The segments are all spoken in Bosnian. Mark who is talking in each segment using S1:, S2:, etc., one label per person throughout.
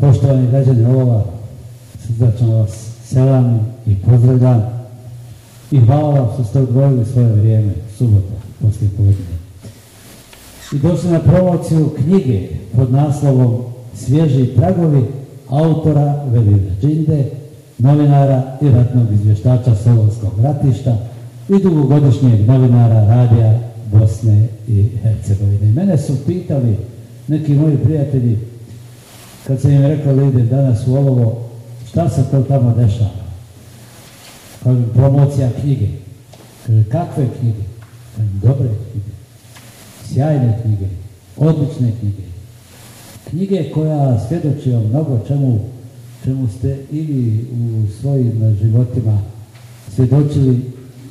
S1: Poštovani građani Lova, srdačno vas selam i pozdravljam i hvala vam što ste odvojili svoje vrijeme, subota, poslije povedine. I došli na promociju knjige pod naslovom Svježi tragovi autora Velina Đinde, novinara i ratnog izvještača Solonskog ratišta i dugogodišnjeg novinara radija Bosne i Hercegovine. Mene su pitali neki moji prijatelji kad sam im rekao da idem danas u olovo, šta se to tamo dešava? promocija knjige. kakve knjige? dobre knjige. Sjajne knjige. Odlične knjige. Knjige koja svjedoči o mnogo čemu, čemu ste ili u svojim životima svjedočili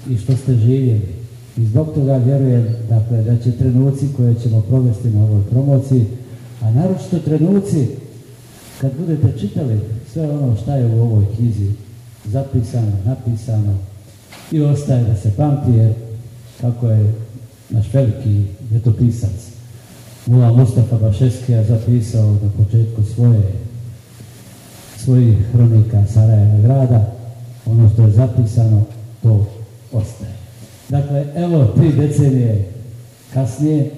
S1: i što ste živjeli. I zbog toga vjerujem dakle, da će trenuci koje ćemo provesti na ovoj promociji, a naročito trenuci kad budete čitali sve ono šta je u ovoj knjizi zapisano, napisano i ostaje da se pamti jer kako je naš veliki ljetopisac Mula Mustafa Bašeskija zapisao na početku svoje svojih hronika Sarajeva grada, ono što je zapisano, to ostaje. Dakle, evo tri decenije kasnije,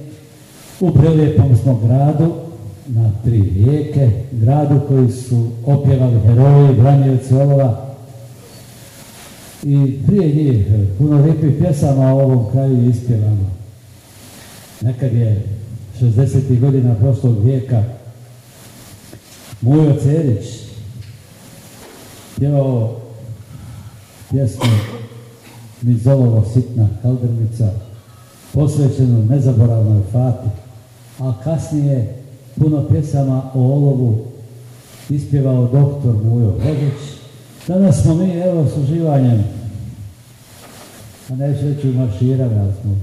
S1: u prelijepom smo gradu, na tri rijeke, gradu koji su opjevali heroji, branjevci olova. I prije njih puno lijepih pjesama o ovom kraju ispjevano. Nekad je 60. godina prošlog vijeka Mujo Cerić pjevao pjesmu zovemo sitna heldrnica, posvećenu nezaboravnoj Fati, a kasnije puno pjesama o olovu ispjevao doktor Mujo Božić. Danas smo mi, evo, s uživanjem, a pa neću reći marširali, ali smo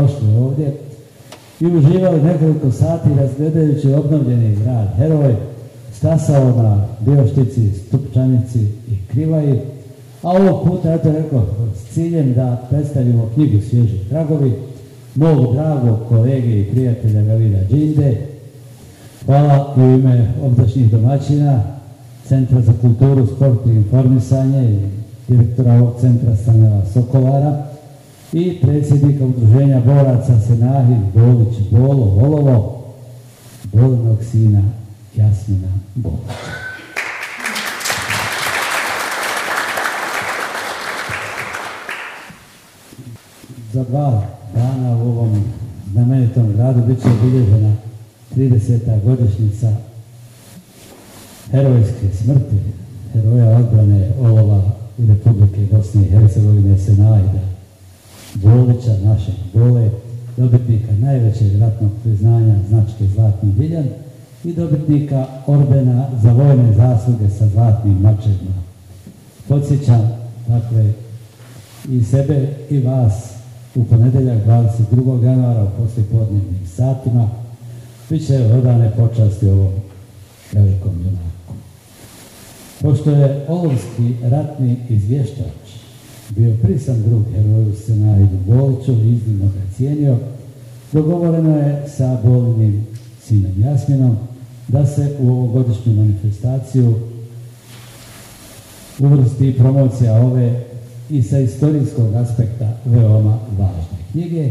S1: došli ovdje i uživali nekoliko sati razgledajući obnovljeni grad Heroj, stasao na Bioštici, Stupčanici i Krivaji, a ovog puta, eto rekao, s ciljem da predstavimo knjigu Svježi tragovi, mog drago kolege i prijatelja Gavira Đinde. Hvala u ime obdašnjih domaćina, Centra za kulturu, sport i informisanje i direktora ovog centra Stanela Sokolara i predsjednika udruženja boraca Senahin Bolić Bolo Volovo, Bolinog sina Jasmina Bolića. za dana u ovom znamenitom gradu bit će obilježena 30. godišnjica herojske smrti heroja odbrane Olova i Republike Bosne i Hercegovine Senajda Bolića, našeg Bole, dobitnika najvećeg ratnog priznanja značke Zlatni Viljan i dobitnika ordena za vojne zasluge sa zlatnim mačevima. Podsjećam, dakle, i sebe i vas u ponedeljak 22. januara u poslijepodnevnim satima bit će odane počasti ovom velikom junaku. Pošto je Olovski ratni izvještač bio prisan drug heroju scenariju bolću, i iznimno ga cijenio, dogovoreno je sa Bolinim sinom Jasminom da se u godišnju manifestaciju uvrsti promocija ove i sa istorijskog aspekta veoma važne knjige.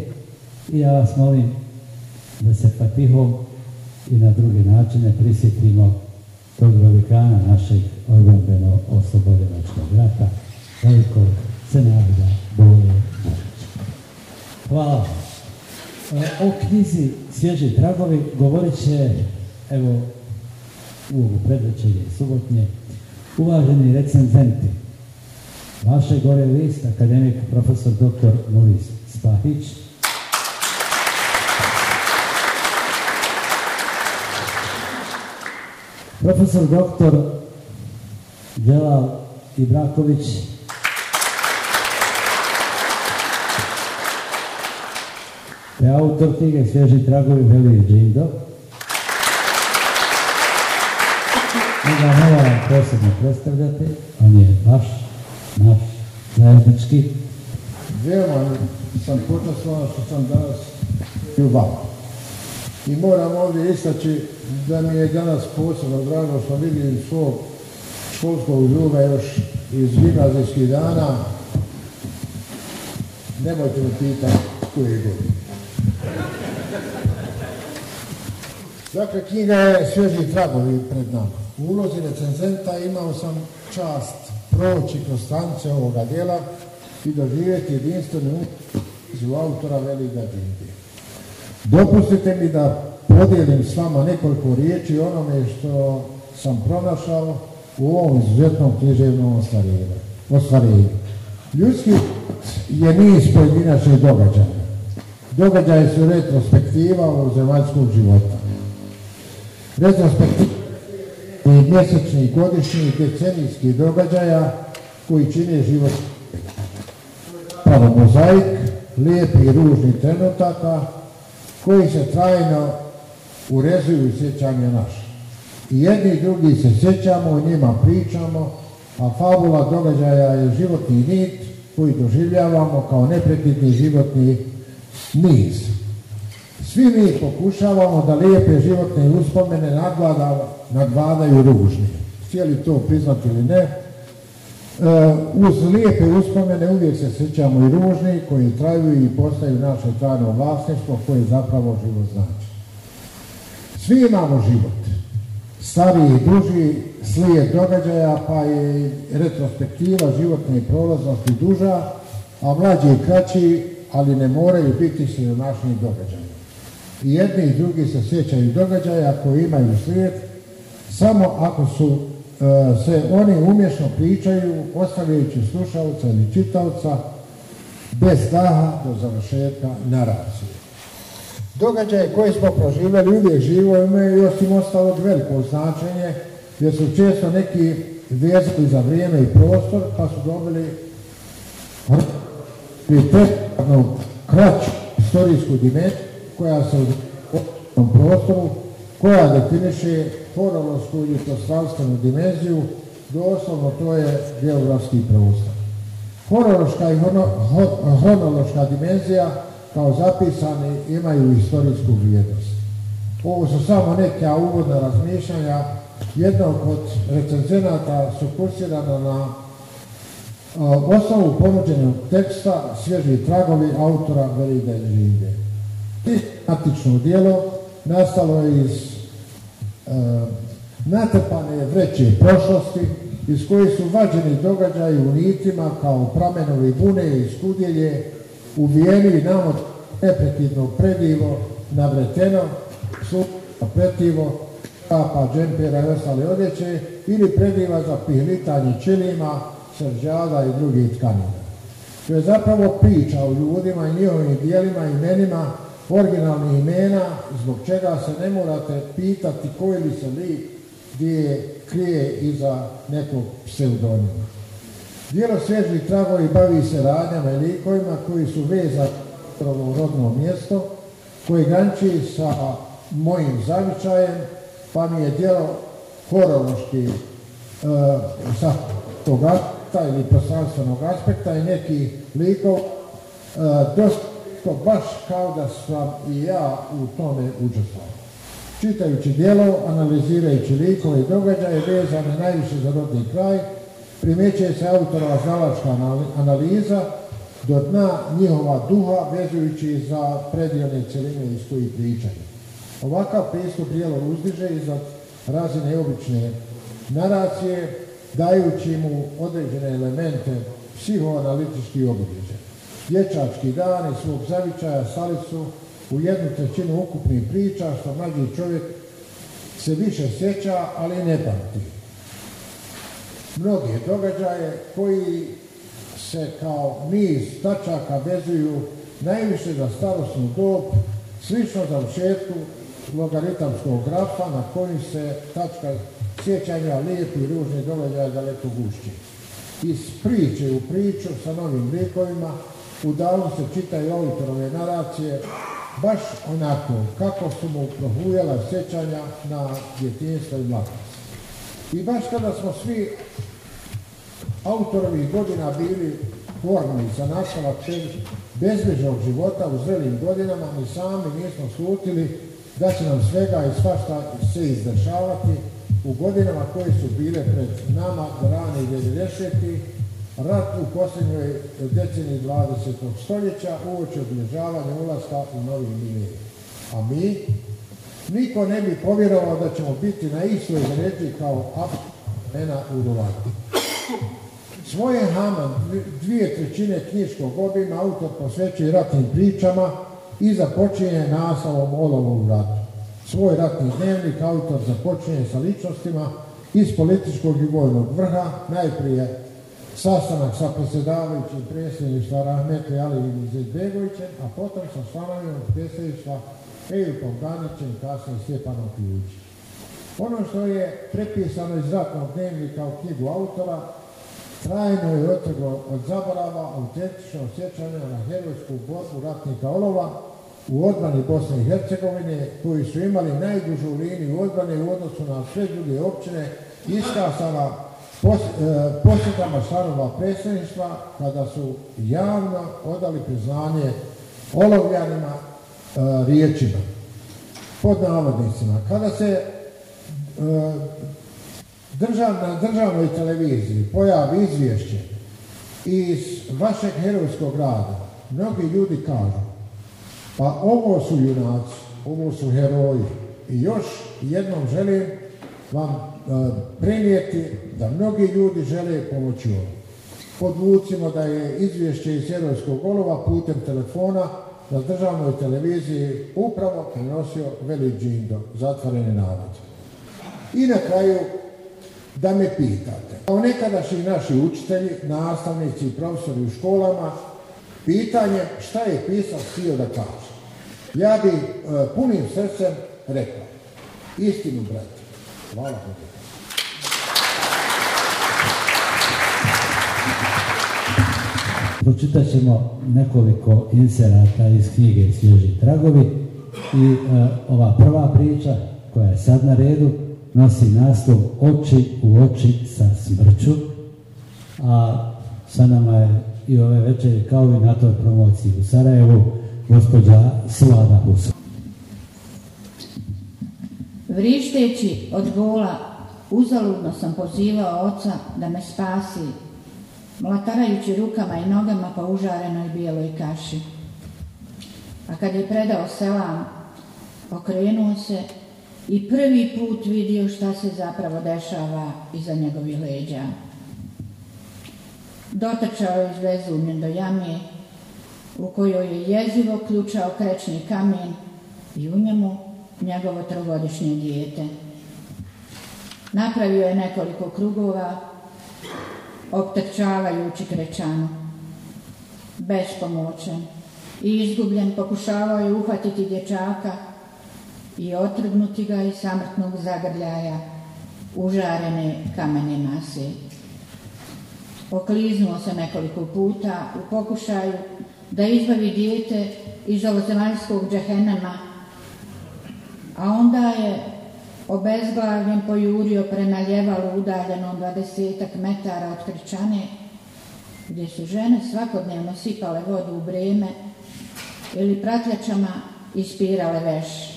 S1: I ja vas molim da se patihom i na druge načine prisjetimo tog velikana našeg odrobeno oslobodilačkog rata, velikog scenarija Bole bolje. Hvala. E, o knjizi Svježi tragovi govorit će, evo, u ovu subotnje, uvaženi recenzenti Vaše gore list, akademik profesor dr. Moris Spahić. Profesor dr. Djelal Ibraković. Te autor knjige Svježi tragovi Velije Džindo. Mi ga posebno predstavljati, on je vaš na, zajednički.
S2: Veoma sam potresno što sam danas ljubav. I moram ovdje istaći da mi je danas posebno drago što vidim svog školskog druga još iz gimnazijskih dana. Nemojte me pitati koje godine. Dakle, knjiga je Svježi tragovi pred nama. U ulozi recenzenta imao sam čast proći kroz stanice ovoga dijela i doživjeti jedinstvenu izvu autora Velika Dindi. Dopustite mi da podijelim s vama nekoliko riječi onome što sam pronašao u ovom izuzetnom književnom ostvarenju. Ljudski je niz pojedinačnih događaja. Događaje su retrospektiva u zemaljskog života. Retrospektiva i godišnji i decenijski događaja koji čine život pravo mozaik, lijepi i ružni trenutaka koji se trajno urezuju sjećanje naše. I jedni i drugi se sjećamo, o njima pričamo, a fabula događaja je životni nit koji doživljavamo kao neprekidni životni niz. Svi mi pokušavamo da lijepe životne uspomene nadvladamo nadvadaju ružni. Htjeli to priznati ili ne, e, uz lijepe uspomene uvijek se sjećamo i ružni koji traju i postaju naše trajno vlasništvo koje zapravo život znači. Svi imamo život, stariji i duži, slijed događaja pa je retrospektiva životne prolaznosti duža, a mlađi i kraći, ali ne moraju biti našim događaji. I jedni i drugi se sjećaju događaja koji imaju slijed, samo ako su e, se oni umješno pričaju, ostavljajući slušalca ili čitavca bez staha do završetka naracije. Događaje koje smo proživjeli uvijek živo imaju i osim ostalo veliko značenje, jer su često neki vjerski za vrijeme i prostor, pa su dobili pritetno kraću istorijsku dimenziju koja se u prostoru, koja definiše ponovno i istostranstvenu dimenziju, doslovno to je geografski prostor. Horološka i hronološka dimenzija kao zapisani imaju istorijsku vrijednost. Ovo su samo neka uvodne razmišljanja jednog od recenzenata su kursirana na osnovu ponuđenog teksta svježi tragovi autora Veride Žive. Matično dijelo nastalo je iz E, natrpane vreće prošlosti iz koje su vađeni događaji u nitima kao pramenovi bune i skudjelje u vijeni namot neprekidno predivo, navreteno, su pretivo, kapa, džempera i ostale odjeće ili prediva za pihlitanje čilima, srđada i drugih tkanina. To je zapravo priča o ljudima i njihovim dijelima, i imenima, originalnih imena, zbog čega se ne morate pitati koji li se li gdje krije iza nekog pseudonima. Dijelo svježih tragovi bavi se radnjama i likovima koji su vezani u rodno mjesto, koji ganči sa mojim zavičajem, pa mi je dijelo horološki e, sa tog ili prostranstvenog aspekta i neki likov e, dosta isto baš kao da sam i ja u tome učestvao. Čitajući djelo, analizirajući likove i događaje vezane najviše za rodni kraj, primjećuje se autorova znalačka analiza do dna njihova duha vezujući za predijelne celine iz koji pričaju. Ovakav pristup djelo uzdiže iza razine obične naracije, dajući mu određene elemente psihoanalitički obilježja dječački dan i svog zavičaja su u jednu trećinu ukupnih priča što mlađi čovjek se više sjeća, ali ne pamti. Mnogi događaje koji se kao niz tačaka vezuju najviše za starosnu dob, slično učetku logaritamskog grafa na kojim se tačka sjećanja lijepi i ružni događaja daleko gušći. Iz priče u priču sa novim likovima u danu se čitaju autorove naracije, baš onako kako su mu prohujala sjećanja na djetinjstvo i mladost. I baš kada smo svi autorovi godina bili formi za nastavak bezbežnog života u zrelim godinama, mi sami nismo slutili da će nam svega i svašta se izdešavati u godinama koje su bile pred nama, rane i 90 Rat u posljednjoj deceniji 20. stoljeća uoči obježavanja ulaska u novi milenij. A mi? Niko ne bi povjerovao da ćemo biti na istoj zreti kao Apena u Rovati. Svoje Haman dvije trećine knjiškog obima autor posvećuje ratnim pričama i započinje naslovom olovom ratu. Svoj ratni dnevnik autor započinje sa ličnostima iz političkog i vojnog vrha, najprije sastanak sa predsjedavajućim predsjedništva Rahmete Ali Zedbegovićem, a potom sa članovima predsjedništva Eju i kasnije Stjepanom Ono što je prepisano iz ratnog dnevnika u knjigu autora, trajno je otrgo od zaborava autentično sjećanje na herojsku borbu ratnika Olova u odbrani Bosne i Hercegovine, koji su imali najdužu liniju odbrane u odnosu na sve druge općine, iskazala E, posjetama Šarova predsjedništva kada su javno odali priznanje olovljanima e, riječima pod navodnicima. Kada se e, na državnoj televiziji pojavi izvješće iz vašeg herojskog rada, mnogi ljudi kažu pa ovo su junaci, ovo su heroji i još jednom želim vam prenijeti da mnogi ljudi žele pomoći ovom. Podvucimo da je izvješće iz jerovskog olova putem telefona na državnoj televiziji upravo prenosio Veli Džindo, zatvoreni narod. I na kraju da me pitate. Kao nekadašnji naši učitelji, nastavnici i profesori u školama, pitanje šta je pisao, htio da kaže. Ja bi e, punim srcem rekao, istinu, brate. Hvala.
S1: Pročitat ćemo nekoliko inserata iz knjige Svježi tragovi i e, ova prva priča koja je sad na redu nosi naslov Oči u oči sa smrću, a sa nama je i ove večeri kao i na toj promociji u Sarajevu gospođa Slada Husa.
S3: Vrišteći od gola, uzaludno sam pozivao oca da me spasi mlatarajući rukama i nogama po užarenoj bijeloj kaši. A kad je predao selam, okrenuo se i prvi put vidio šta se zapravo dešava iza njegovih leđa. Dotrčao je izvezumljen do jame u kojoj je jezivo ključao krečni kamen i u njemu njegovo trogodišnje dijete. Napravio je nekoliko krugova optrčavajući krećanu. Bespomoćan i izgubljen pokušavao je uhvatiti dječaka i otrgnuti ga iz samrtnog zagrljaja užarene kamene mase. Okliznuo se nekoliko puta u pokušaju da izbavi dijete iz ovozemaljskog džehenema, a onda je obezglavljen pojurio prema ljevalu udaljenom dvadesetak metara od krčane, gdje su žene svakodnevno sipale vodu u breme ili pratljačama ispirale veš.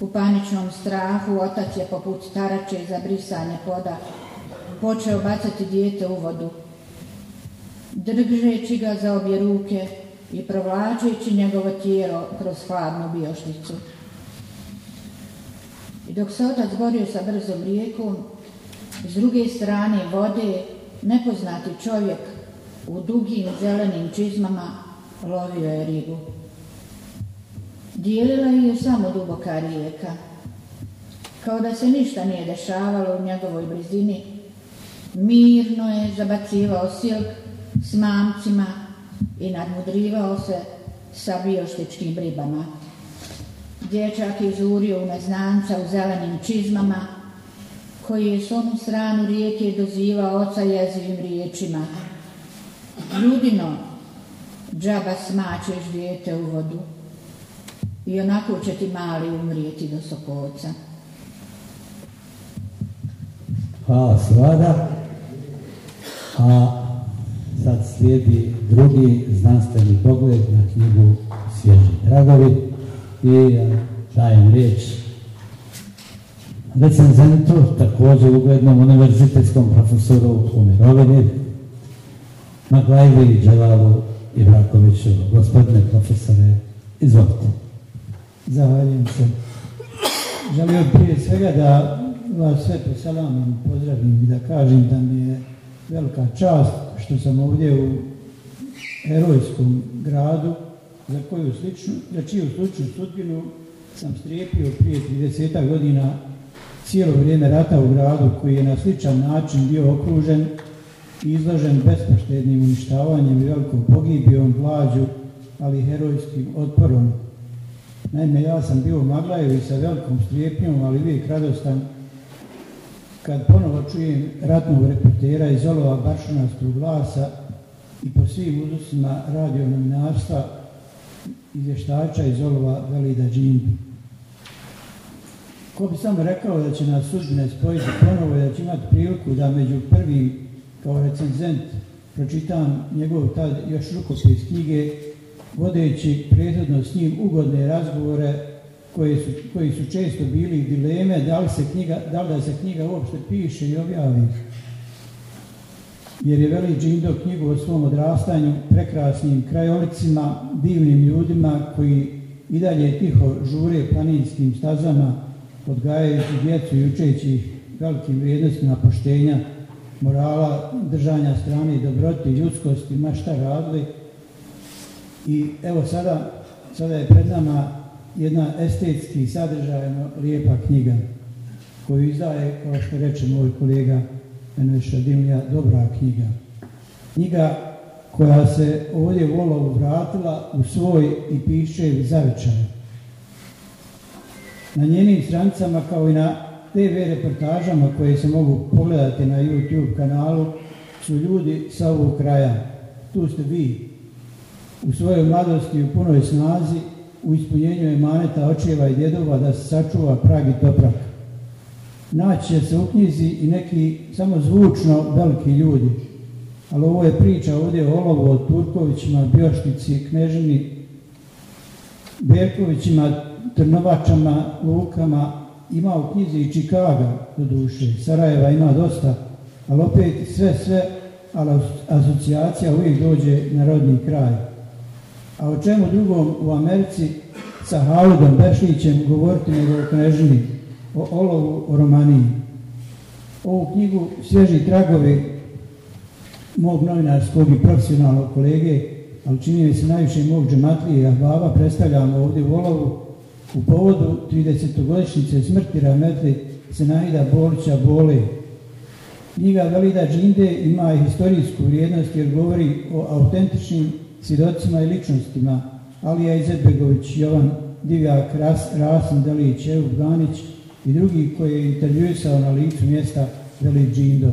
S3: U paničnom strahu otac je poput tarače za brisanje poda počeo bacati dijete u vodu, držeći ga za obje ruke i provlačeći njegovo tijelo kroz hladnu biošnicu dok se otac borio sa brzom rijekom, s druge strane vode nepoznati čovjek u dugim zelenim čizmama lovio je ribu. Dijelila je samo duboka rijeka, kao da se ništa nije dešavalo u njegovoj blizini. Mirno je zabacivao silk s mamcima i nadmudrivao se sa bioštičkim ribama. Dječak je žurio u neznanca u zelenim čizmama, koji je s onu stranu rijeke dozivao oca jezivim riječima. Ljudino, džaba smačeš dijete u vodu i onako će ti mali umrijeti do sokoca.
S1: Hvala Svada. A sad slijedi drugi znanstveni pogled na knjigu Svježi Dragovi i dajem riječ recenzentu, također uglednom univerzitetskom profesoru u Mirovini, Maglajvi i Ivrakoviću. Gospodine profesore, izvolite.
S4: Zahvaljujem se. želim prije svega da vas sve po salamom pozdravim i da kažem da mi je velika čast što sam ovdje u herojskom gradu za, koju sličnu, za čiju sličnu sudbinu sam strijepio prije 30 godina cijelo vrijeme rata u gradu koji je na sličan način bio okružen i izložen bespoštednim uništavanjem i velikom pogibijom, vlađu, ali herojskim otporom. Naime, ja sam bio u Maglajevi i sa velikom strijepnjom, ali uvijek radostan kad ponovo čujem ratnog reportera iz Olova Baršunastog glasa i po svim uzusima radio izvještača iz olova Velida Džimbi. Ko bi sam rekao da će nas sudbine spojiti ponovo i da će imati priliku da među prvim kao recenzent pročitam njegov tad još rukopis knjige vodeći prethodno s njim ugodne razgovore koji su, često bili dileme da li, se knjiga, da li da se knjiga uopšte piše i objavi. Jer je Veli Džindo knjigu o svom odrastanju, prekrasnim krajolicima, divnim ljudima koji i dalje tiho žure planinskim stazama, odgajajući djecu i učeći ih velikim vrijednostima poštenja, morala, držanja strane dobroti, ljudskosti, ma šta radili. I evo sada, sada je pred nama jedna estetski sadržajno lijepa knjiga koju izdaje, kao što reče moj kolega Enveša Dimlja, dobra knjiga. Knjiga koja se ovdje volo vratila u svoj i piše zavičaj. Na njenim strancama, kao i na TV reportažama koje se mogu pogledati na YouTube kanalu su ljudi sa ovog kraja. Tu ste vi u svojoj mladosti u punoj snazi u ispunjenju emaneta očeva i djedova da se sačuva prag i toprak. Naći će se u knjizi i neki samo zvučno veliki ljudi ali ovo je priča ovdje o Olovu, o Turkovićima, Bjošnici, Knežini, Berkovićima, Trnovačama, Lukama, ima u knjizi i Čikaga, do duše, Sarajeva ima dosta, ali opet sve, sve, ali asocijacija uvijek dođe na rodni kraj. A o čemu drugom u Americi sa Haludom bešićem govoriti nego o Knežini, o Olovu, o Romaniji. Ovu knjigu Svježi tragovi mog novinarskog i profesionalnog kolege, ali čini mi se najviše mog džematlije predstavljamo ovdje u Olovu u povodu 30-godišnjice smrti rahmetli Senajda Bolića Bole. Knjiga Velida Džinde ima historijsku vrijednost jer govori o autentičnim svjedocima i ličnostima Alija Izetbegović, Jovan Divjak, Ras, Delić, Evo Ganić i drugi koji je intervjuisao na licu mjesta Velid Džindov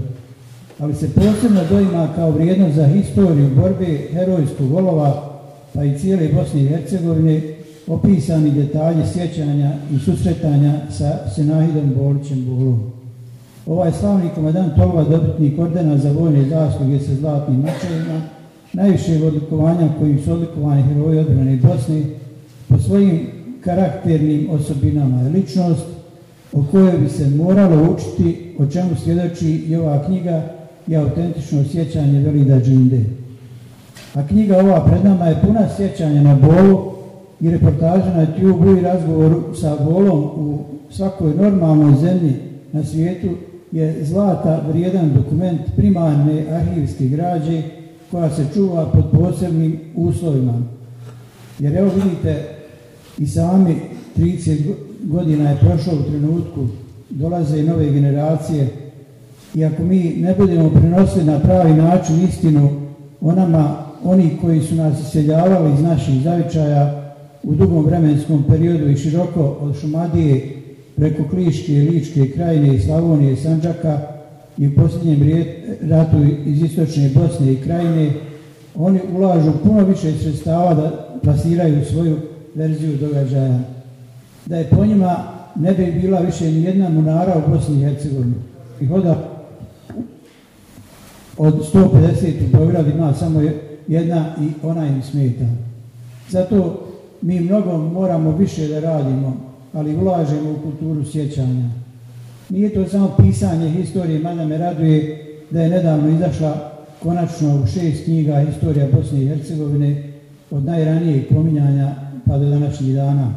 S4: ali se posebno doima kao vrijednost za historiju borbe herojskog volova, pa i cijele Bosne i Hercegovine, opisani detalji sjećanja i susretanja sa Senahidom Bolićem Bulom. Ovaj slavni komadant Tova dobitnik ordena za vojne zasluge sa zlatnim mačevima, najviše odlikovanja kojim su odlikovani heroji odbrane Bosne, po svojim karakternim osobinama je ličnost, o kojoj bi se moralo učiti, o čemu svjedoči i ova knjiga, i autentično sjećanje Velida Džinde. A knjiga ova pred nama je puna sjećanja na bolu i reportaža na tjubu i razgovoru sa bolom u svakoj normalnoj zemlji na svijetu je zlata vrijedan dokument primarne arhivske građe koja se čuva pod posebnim uslovima. Jer evo vidite i sami 30 godina je prošlo u trenutku, dolaze i nove generacije, i ako mi ne budemo prenosili na pravi način istinu o nama, oni koji su nas iseljavali iz naših zavičaja u dugom vremenskom periodu i široko od Šumadije preko Kliške, Ličke, Krajine i Slavonije i Sanđaka i u posljednjem ratu iz Istočne Bosne i Krajine, oni ulažu puno više sredstava da plasiraju svoju verziju događaja. Da je po njima ne bi bila više nijedna munara u Bosni i Hercegovini. I hoda od 150 u Beogradu ima samo jedna i ona im smeta. Zato mi mnogo moramo više da radimo, ali ulažemo u kulturu sjećanja. Nije to samo pisanje historije, mada me raduje da je nedavno izašla konačno u šest knjiga Historija Bosne i Hercegovine od najranijeg pominjanja pa do današnjih dana.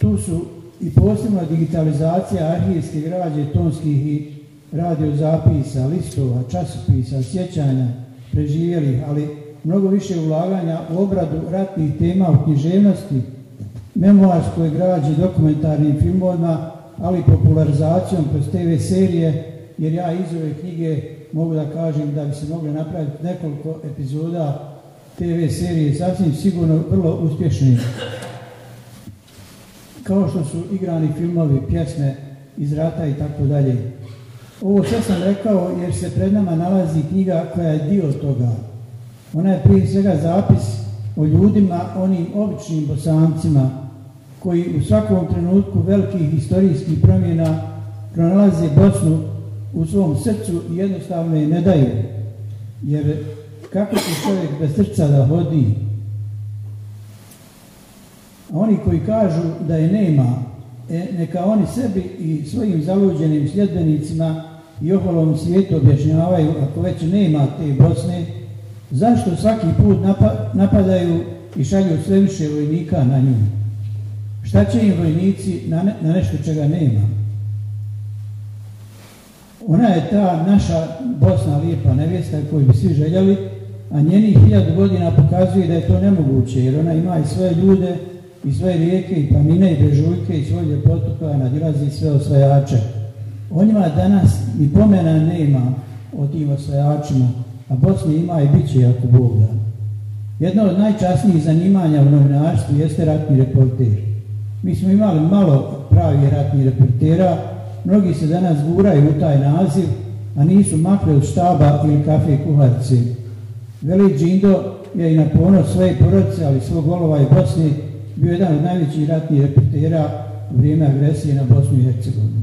S4: Tu su i posebna digitalizacija arhivske građe, tonskih i radio zapisa, listova, časopisa, sjećanja preživjelih, ali mnogo više ulaganja u obradu ratnih tema u književnosti, memoarskoj građi, dokumentarnim filmovima, ali popularizacijom kroz TV serije, jer ja iz ove knjige mogu da kažem da bi se mogli napraviti nekoliko epizoda TV serije, sasvim sigurno vrlo uspješni. Kao što su igrani filmovi, pjesme iz rata i tako dalje. Ovo što sam rekao jer se pred nama nalazi knjiga koja je dio toga. Ona je prije svega zapis o ljudima, onim običnim bosancima, koji u svakom trenutku velikih historijskih promjena pronalaze Bosnu u svom srcu i jednostavno je ne daje. Jer kako će čovjek bez srca da hodi? A oni koji kažu da je nema, e, neka oni sebi i svojim zaluđenim sljedbenicima i oholom svijetu objašnjavaju, ako već nema te Bosne zašto svaki put napadaju i šalju sve više vojnika na nju? Šta će im vojnici na, nešto čega nema? Ona je ta naša Bosna lijepa nevjesta koju bi svi željeli, a njenih hiljadu godina pokazuje da je to nemoguće, jer ona ima i svoje ljude, i svoje rijeke, i planine, i dežuljke, i svoje ljepotu koja nadilazi sve osvajače. O njima danas ni pomena nema o tim osvajačima, a Bosni ima i bit će jako Bog Jedno od najčasnijih zanimanja u novinarstvu jeste ratni reporter. Mi smo imali malo pravi ratnih reportera, mnogi se danas guraju u taj naziv, a nisu makle u štaba ili kafe kuharci. Veli Džindo je i na ponos svoje porodice, ali svog golova i Bosni, bio jedan od najvećih ratnih reportera u vrijeme agresije na Bosnu i Hercegovinu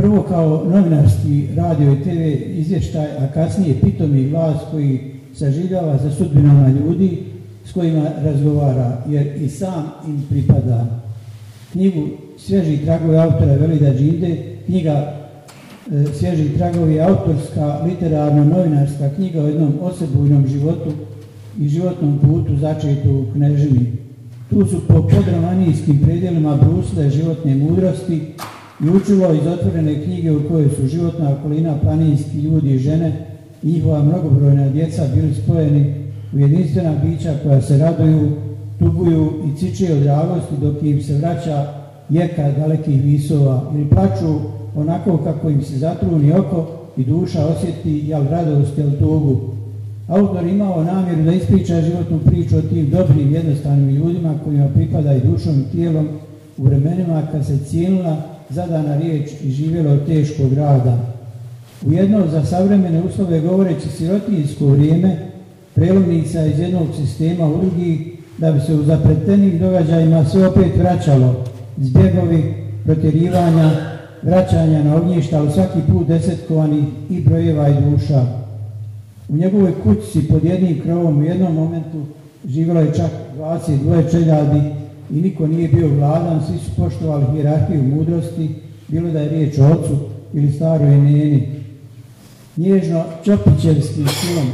S4: prvo kao novinarski radio i TV izvještaj, a kasnije pitomi glas koji saživljava za sudbinama ljudi s kojima razgovara, jer i sam im pripada. Knjigu Svježi tragovi autora Velida Đinde, knjiga e, Svježi tragovi je autorska, literarna, novinarska knjiga o jednom osebujnom životu i životnom putu začetu u Knežini. Tu su po podromanijskim predjelima brusle životne mudrosti, i učilo iz otvorene knjige u kojoj su životna okolina planinski ljudi i žene i njihova mnogobrojna djeca bili spojeni u jedinstvena bića koja se raduju, tuguju i ciče od dragosti dok im se vraća jeka dalekih visova ili plaću onako kako im se zatruni oko i duša osjeti jel radost jel tugu. Autor imao namjeru da ispriča životnu priču o tim dobrim jednostavnim ljudima kojima pripada i dušom i tijelom u vremenima kad se cijenila zadana riječ i živjelo teško teškog rada. U jedno za savremene uslove govoreći sirotinjsko vrijeme, prelomnica iz jednog sistema u drugi, da bi se u zapretenim događajima sve opet vraćalo, zbjegovi, protjerivanja, vraćanja na ognjišta, ali svaki put desetkovanih i brojeva i duša. U njegovoj kućici pod jednim krovom u jednom momentu živjelo je čak 22 čeljadi i niko nije bio vladan, svi su poštovali hirarhiju mudrosti, bilo da je riječ o ocu ili staroj neni. Nježno čopićevskim stilom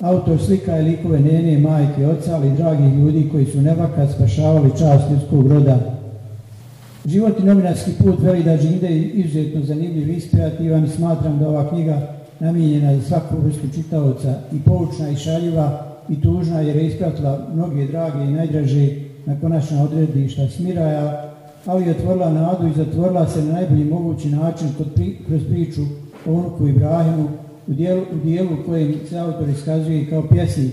S4: autor slika i likove nene, majke, oca, ali dragih ljudi koji su nevakad spašavali čast ljudskog roda. Život i novinarski put veli Đinde je izuzetno zanimljiv, inspirativan i smatram da ova knjiga namijenjena za svaku vrstu čitaoca i poučna i šaljiva i tužna jer je ispratila mnoge drage i najdraže na konačna odredišta smiraja, ali je otvorila nadu i zatvorila se na najbolji mogući način kroz priču o unuku Ibrahimu u dijelu, u dijelu kojem se autor iskazuje kao pjesnik.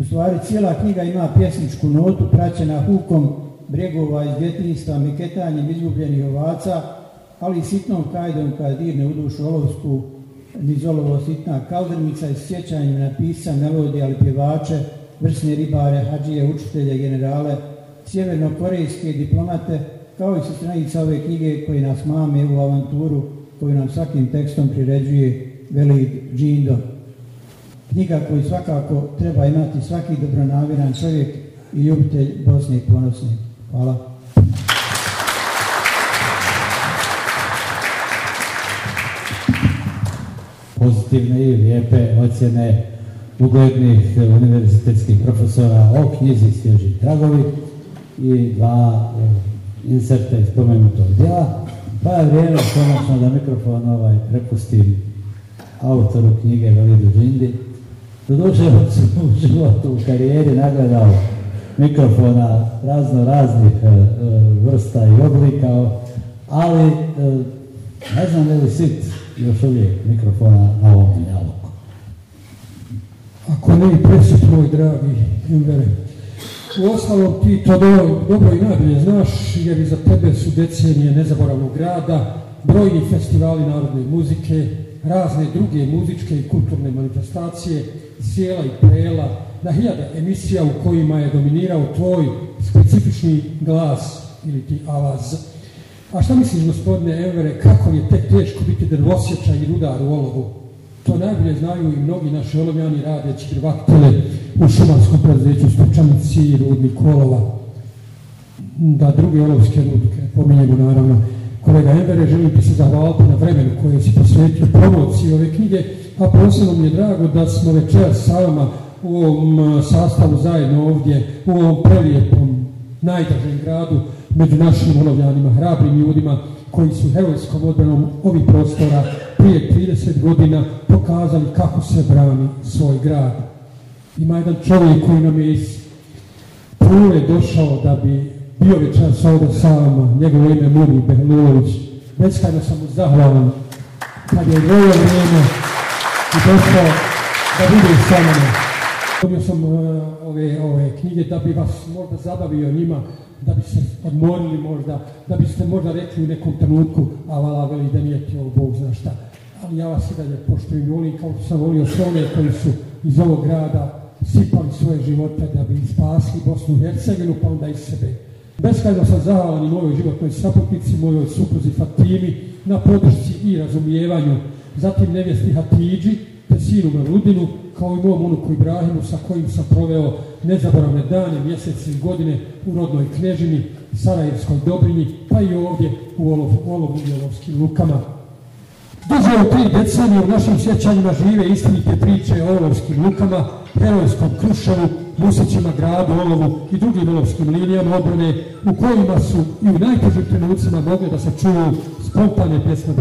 S4: U stvari cijela knjiga ima pjesničku notu praćena hukom bregova iz djetinjstva, meketanjem izgubljenih ovaca, ali i sitnom kajdom kad dirne u dušu olovsku nizolovo sitna kaldrnica i sjećanjem na pisa, melodije, ali pjevače, vrsne ribare, hađije, učitelje, generale, sjevernokorejske diplomate, kao i sa ove knjige koje nas mame u avanturu koju nam svakim tekstom priređuje Veli Džindo. Knjiga koju svakako treba imati svaki dobronaviran čovjek i ljubitelj Bosne i Ponosne. Hvala.
S1: Pozitivne i lijepe ocjene ugodnih univerzitetskih profesora o knjizi Svježi tragovi i dva inserta iz pomenutog djela, pa je vrijeme konačno da mikrofon ovaj prepustim autoru knjige Velidu Žindi. Doduše, on u životu, u karijeri nagledao mikrofona razno raznih e, vrsta i oblika, ali e, ne znam je li sit još uvijek mikrofona na ovom dijalogu.
S5: Ako ne, presut moj dragi u ostalom ti to dobro i najbolje znaš, jer iza tebe su decenije nezaboravnog grada, brojni festivali narodne muzike, razne druge muzičke i kulturne manifestacije, sjela i prela, na hiljada emisija u kojima je dominirao tvoj specifični glas ili ti alaz. A šta misliš, gospodine Evere, kako je tek teško biti drvosjeća i rudar u olovu? To najbolje znaju i mnogi naši olovljani radeći hrvatile u šumarskom prezeću, Stupčanici, rudni Kolova, da druge olovske ruke, pominjemo naravno. Kolega Embere, želim ti se zahvaliti na vremenu koje si posvetio promociji ove knjige, a posebno mi je drago da smo večeras sa vama u ovom e, sastavu zajedno ovdje, u ovom prelijepom, najdražem gradu, među našim olovljanima, hrabrim ljudima koji su herojskom odbranom ovih prostora prije 30 godina pokazali kako se brani svoj grad. Ima jedan čovjek koji nam je iz Pule došao da bi bio večeras ovdje sam, njegovo ime Muni Behnulović. Beskajno sam mu zahvalan kad je ovo vrijeme i došao da bude sa mnom. Dobio sam e, ove, ove knjige da bi vas možda zabavio njima, da bi se odmorili možda, da biste možda rekli u nekom trenutku, a vala veli da nije Bog zna šta ali ja vas i dalje poštujem volim kao sam volio sve one koji su iz ovog grada sipali svoje živote da bi spasili Bosnu i Hercegovinu, pa onda i sebe. Beskajno sam zahvalan i mojoj životnoj saputnici, mojoj supruzi Fatimi, na podršci i razumijevanju, zatim nevjesti Hatidži, te sinu Marudinu, kao i mom unuku Ibrahimu sa kojim sam proveo nezaboravne dane, mjeseci i godine u rodnoj knježini, Sarajevskoj Dobrinji, pa i ovdje u Olovu i Olovskim lukama. Duže od tri decenije u našim sjećanjima žive istinite priče o olovskim lukama, herojskom Kruševu, Musićima gradu, Olovu i drugim olovskim linijama obrne u kojima su i u najtežim trenucima mogle da se čuju spontane pjesme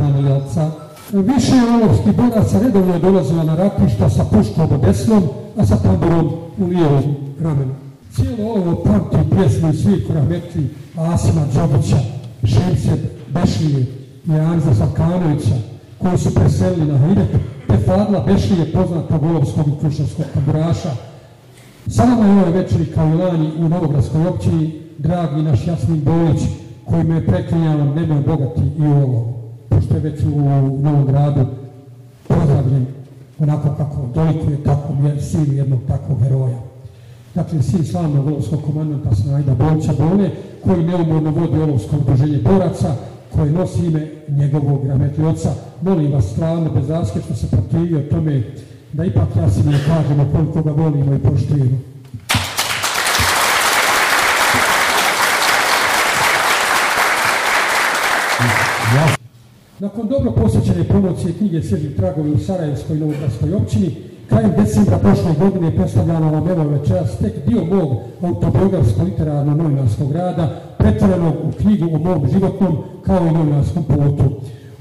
S5: U Više olovskih boraca redovno je dolazila na ratišta sa puškom u desnom, a sa tamborom u lijevom ramenu. Cijelo ovo pamti pjesmu i svih rahmetli Asima Džobića, Šemse Bešlije i Anza Sakanovića, koji su preselili na Hridet, te Fadla je poznata volovskog i krušovskog tamburaša. Sa nama je ovaj večeri kao i lani u Novogradskoj općini dragi naš Jasmin Bolić koji me je nam nemoj bogati i ovo, pošto je već u Novom gradu pozdravljen onako kako dolikuje tako jer sin jednog takvog heroja. Dakle, sin slavnog olovskog komandanta Snajda Bolića Bole, koji neumorno vodi olovsko udruženje boraca koji nosi ime njegovog rahmetli oca. Molim vas stvarno, bez raske što se protivio tome, da ipak ne kažemo koliko ga volimo i poštijemo. Nakon dobro posjećene promocije knjige Svježi tragovi u Sarajevskoj i Novogradskoj općini, krajem decembra prošle godine je predstavljala vam evo večeras tek dio mog autobiografsko-literarno novinarskog rada pretvorenog u knjigu o mom životnom kao i novinarskom putu.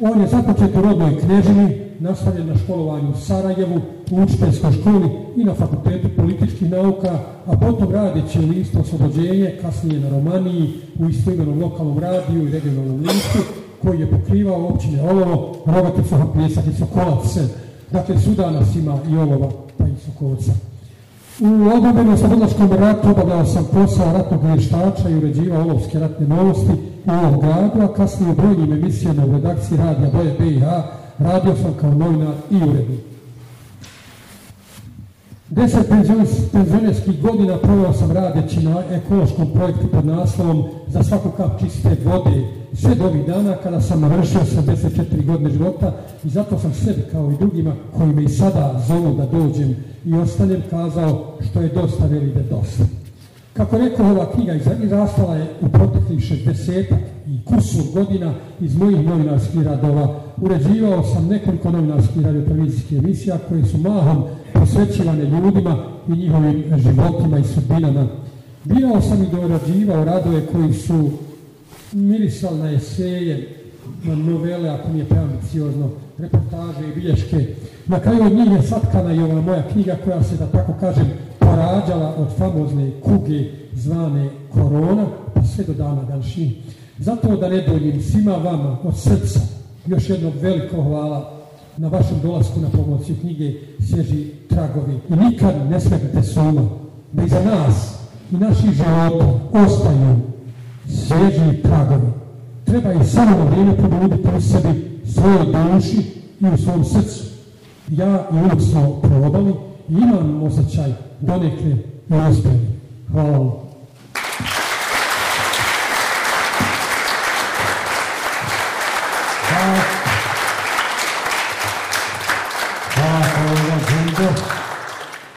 S5: On je započet u rodnoj knježini, nastavljen na školovanju u Sarajevu, u učiteljskoj školi i na fakultetu političkih nauka, a potom radeći u listu Oslobođenje, kasnije na Romaniji, u istoimenom lokalnom radiju i regionalnom listu, koji je pokrivao općine Olovo, na Hapljesak i Sokolavce. Dakle, suda nas ima i Olova, pa i Sokolca. U obavljenom slobodnoškom ratu obavljao sam posao ratnog vještača i uređivao olovske ratne novosti u ovom gradu, a kasnije u brojnim emisijama u redakciji radija Boje radio sam kao novinar i urednik. Deset penzionerskih godina proveo sam radeći na ekološkom projektu pod naslovom za svaku kap čiste vode, sve do ovih dana kada sam navršio 74 godine života i zato sam sebi kao i drugima koji me i sada zovu da dođem i ostanem kazao što je dosta veli da dosta. Kako rekao, ova knjiga izrastala je u proteklih 60 i kusur godina iz mojih novinarskih radova. Uređivao sam nekoliko novinarskih radiotelevizijskih emisija koje su mahom posvećivane ljudima i njihovim životima i sudbinama. Bio sam i dorađivao radove koji su mirisali na eseje, na novele, ako nije preambiciozno, reportaže i bilješke. Na kraju od njih je satkana i ova moja knjiga koja se, da tako kažem, rađala od famozne kuge zvane korona pa sve do dana danšnji. Zato da ne boljim svima vama od srca još jednog veliko hvala na vašem dolasku na pomoci knjige Svježi tragovi. I nikad ne smete suma da iza nas i naši života ostaju sveži tragovi. Treba i samo na vrijeme probuditi u sebi svojoj duši i u svom srcu. Ja i uvijek smo probali i imam osjećaj donekle i Hvala vam.